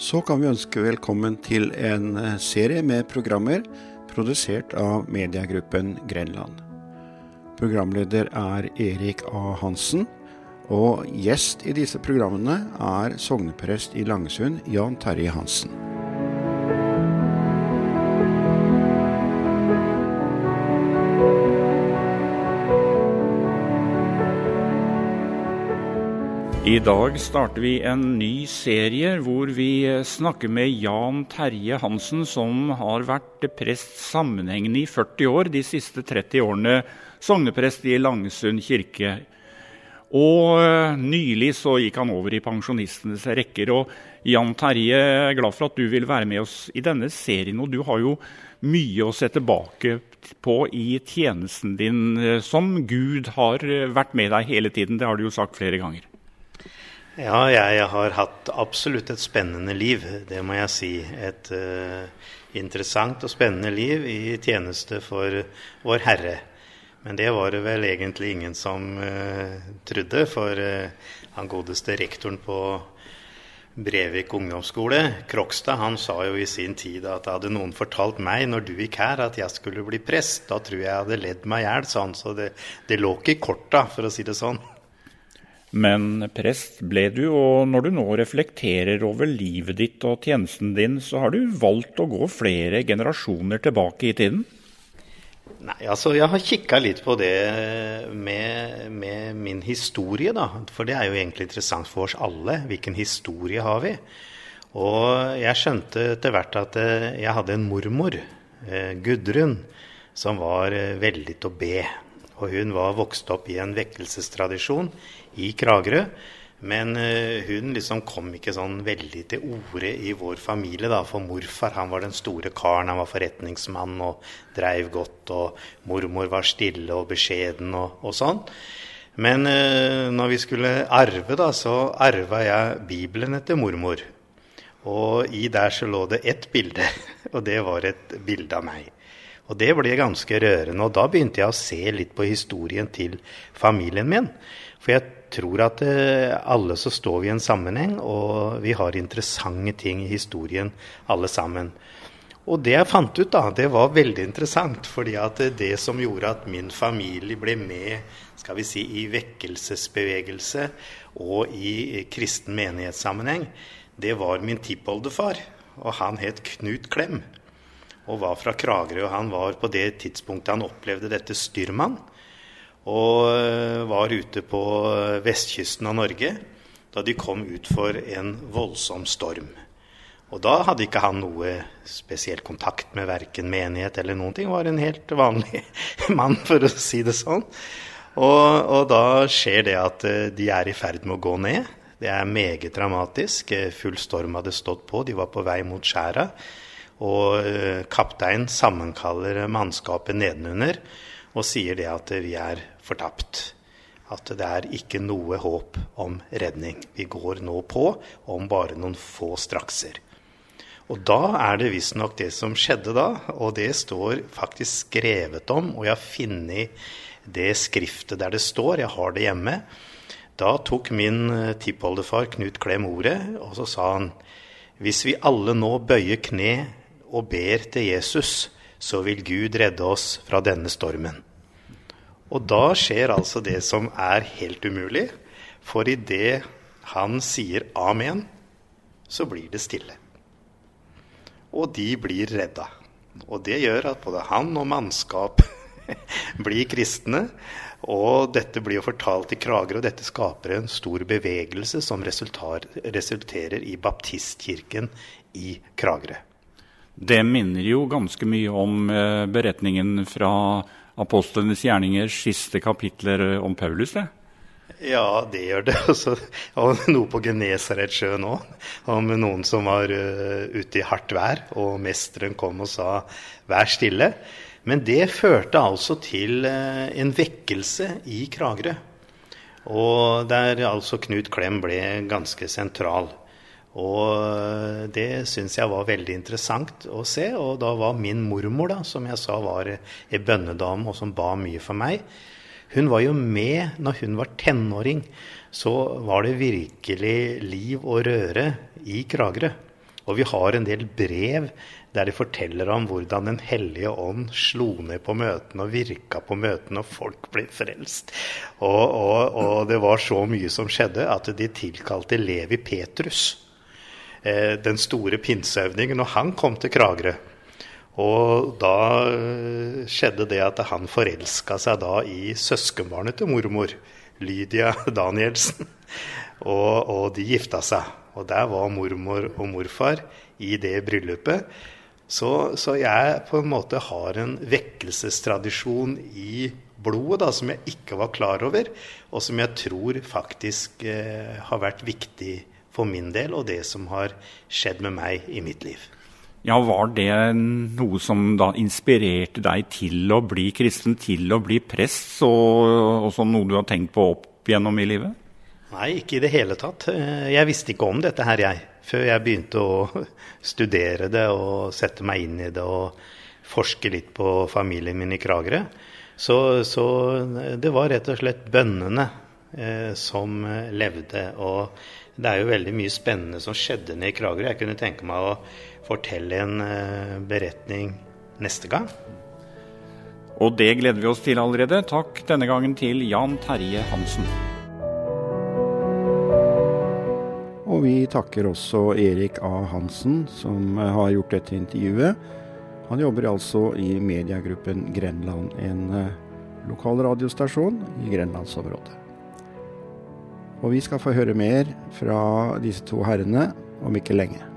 så kan vi ønske velkommen til en eh, serie med programmer produsert av mediegruppen Grenland. Programleder er Erik A. Hansen, og gjest i disse programmene er sogneprest i Langesund, Jan Terje Hansen. I dag starter vi en ny serie hvor vi snakker med Jan Terje Hansen, som har vært prest sammenhengende i 40 år, de siste 30 årene sogneprest i Langesund kirke. Og eh, nylig så gikk han over i pensjonistenes rekker. Og Jan Terje, er glad for at du vil være med oss i denne serien. Og du har jo mye å se tilbake på i tjenesten din, eh, som Gud har vært med deg hele tiden. Det har du jo sagt flere ganger. Ja, jeg har hatt absolutt et spennende liv, det må jeg si. Et uh, interessant og spennende liv i tjeneste for Vår Herre. Men det var det vel egentlig ingen som uh, trodde, for uh, han godeste rektoren på Brevik ungdomsskole, Krokstad, han sa jo i sin tid at hadde noen fortalt meg når du gikk her at jeg skulle bli prest, da tror jeg jeg hadde ledd meg i hjel, sånn, så det, det lå ikke i korta, for å si det sånn. Men prest ble du, og når du nå reflekterer over livet ditt og tjenesten din, så har du valgt å gå flere generasjoner tilbake i tiden? Nei, altså jeg har kikka litt på det med, med, min historie, da. For det er jo egentlig interessant for oss alle. Hvilken historie har vi? Og jeg skjønte etter hvert at eh, jeg hadde en mormor, eh, Gudrun, som var eh, veldig til å be. Og hun var vokst opp i en vekkelsestradisjon i Kragerø. Men uh, hun liksom kom ikke sånn veldig til orde i vår familie. da, For morfar han var den store karen, han var forretningsmann og dreiv godt. Og mormor var stille og beskjeden og, og sånn. Men uh, når vi skulle arve, da, så arva jeg Bibelen etter mormor. Og i der så lå det ett bilde, og det var et bilde av meg. Og det ble ganske rørende. Og da begynte jeg å se litt på historien til familien min. For jeg tror at eh, alle så står vi i en sammenheng, og vi har interessante ting i historien alle sammen. Og det jeg fant ut, da, det var veldig interessant. fordi at det som gjorde at min familie ble med skal vi si, i vekkelsesbevegelse og i kristen menighetssammenheng, det var min tippoldefar. Og han het Knut Klem og var fra Kragerø. og Han var på det tidspunktet han opplevde dette styrmann, og eh, var ute på vestkysten av Norge da de kom ut for en voldsom storm. Og da hadde ikke han noe spesiell kontakt med verken menighet eller noen ting. Var en helt vanlig mann, for å si det sånn. Og, og da skjer det at eh, de er i ferd med å gå ned. Det er meget dramatisk. Full storm hadde stått på. De var på vei mot skjæra. Og kapteinen kaptein sammenkaller mannskapet nedenunder og sier det at vi er fortapt. At det er ikke noe håp om redning. Vi går nå på om bare noen få strakser. Og da er det visstnok det som skjedde da, og det står faktisk skrevet om, og jeg har funnet det skriftet der det står, jeg har det hjemme. Da tok min eh, tippoldefar Knut Klem ordet, og så sa han hvis vi alle nå bøyer kne og ber til Jesus, så vil Gud redde oss fra denne stormen. Og da skjer altså det som er helt umulig. For idet han sier amen, så blir det stille. Og de blir redda. Og det gjør at både han og mannskap blir kristne. Og dette blir jo fortalt i Kragerø, og dette skaper en stor bevegelse som resulterer i baptistkirken i Kragerø. Det minner jo ganske mye om eh, beretningen fra apostlenes gjerningers siste kapitler eh, om Paulus, det? Ja, det gjør det. Også, og noe på Genesaretsjøen òg. Om noen som var uh, ute i hardt vær, og mesteren kom og sa 'vær stille'. Men det førte altså til en vekkelse i Kragerø. Og der altså Knut Klem ble ganske sentral. Og det syns jeg var veldig interessant å se. Og da var min mormor, da, som jeg sa var ei bønnedame og som ba mye for meg, hun var jo med når hun var tenåring. Så var det virkelig liv og røre i Kragerø. Og vi har en del brev der de forteller om hvordan Den hellige ånd slo ned på møtene og virka på møtene, og folk ble frelst. Og, og, og, det var så mye som skjedde at de tilkalte Levi Petrus, eh, den store pinseøvningen, og han kom til Kragerø. Og da eh, skjedde det at han forelska seg da i søskenbarnet til mormor, Lydia Danielsen. Og, og de gifta seg. Og der var mormor og morfar i det bryllupet. Så, så, jeg på en måte har en vekkelsestradisjon i blodet da, som jeg ikke var klar over, og som jeg tror faktisk eh, har vært viktig for min del, og det som har skjedd med meg i mitt liv. Ja, Var det noe som da inspirerte deg til å bli kristen, til å bli prest, og sånn noe du har tenkt på opp gjennom i livet? Nei, ikke i det hele tatt. Jeg visste ikke om dette her, jeg før jeg begynte å studere det og sette meg inn i det og forske litt på familien min i Kragerø. Så, så det var rett og slett bønnene eh, som levde. Og det er jo veldig mye spennende som skjedde nede i Kragerø. Jeg kunne tenke meg å fortelle en eh, beretning neste gang. Og det gleder vi oss til allerede. Takk denne gangen til Jan Terje Hansen. Og vi takker også Erik A. Hansen, som har gjort dette intervjuet. Han jobber altså i mediegruppen Grenland, en eh, lokal radiostasjon i grenlandsområdet. Og vi skal få høre mer fra disse to herrene om ikke lenge.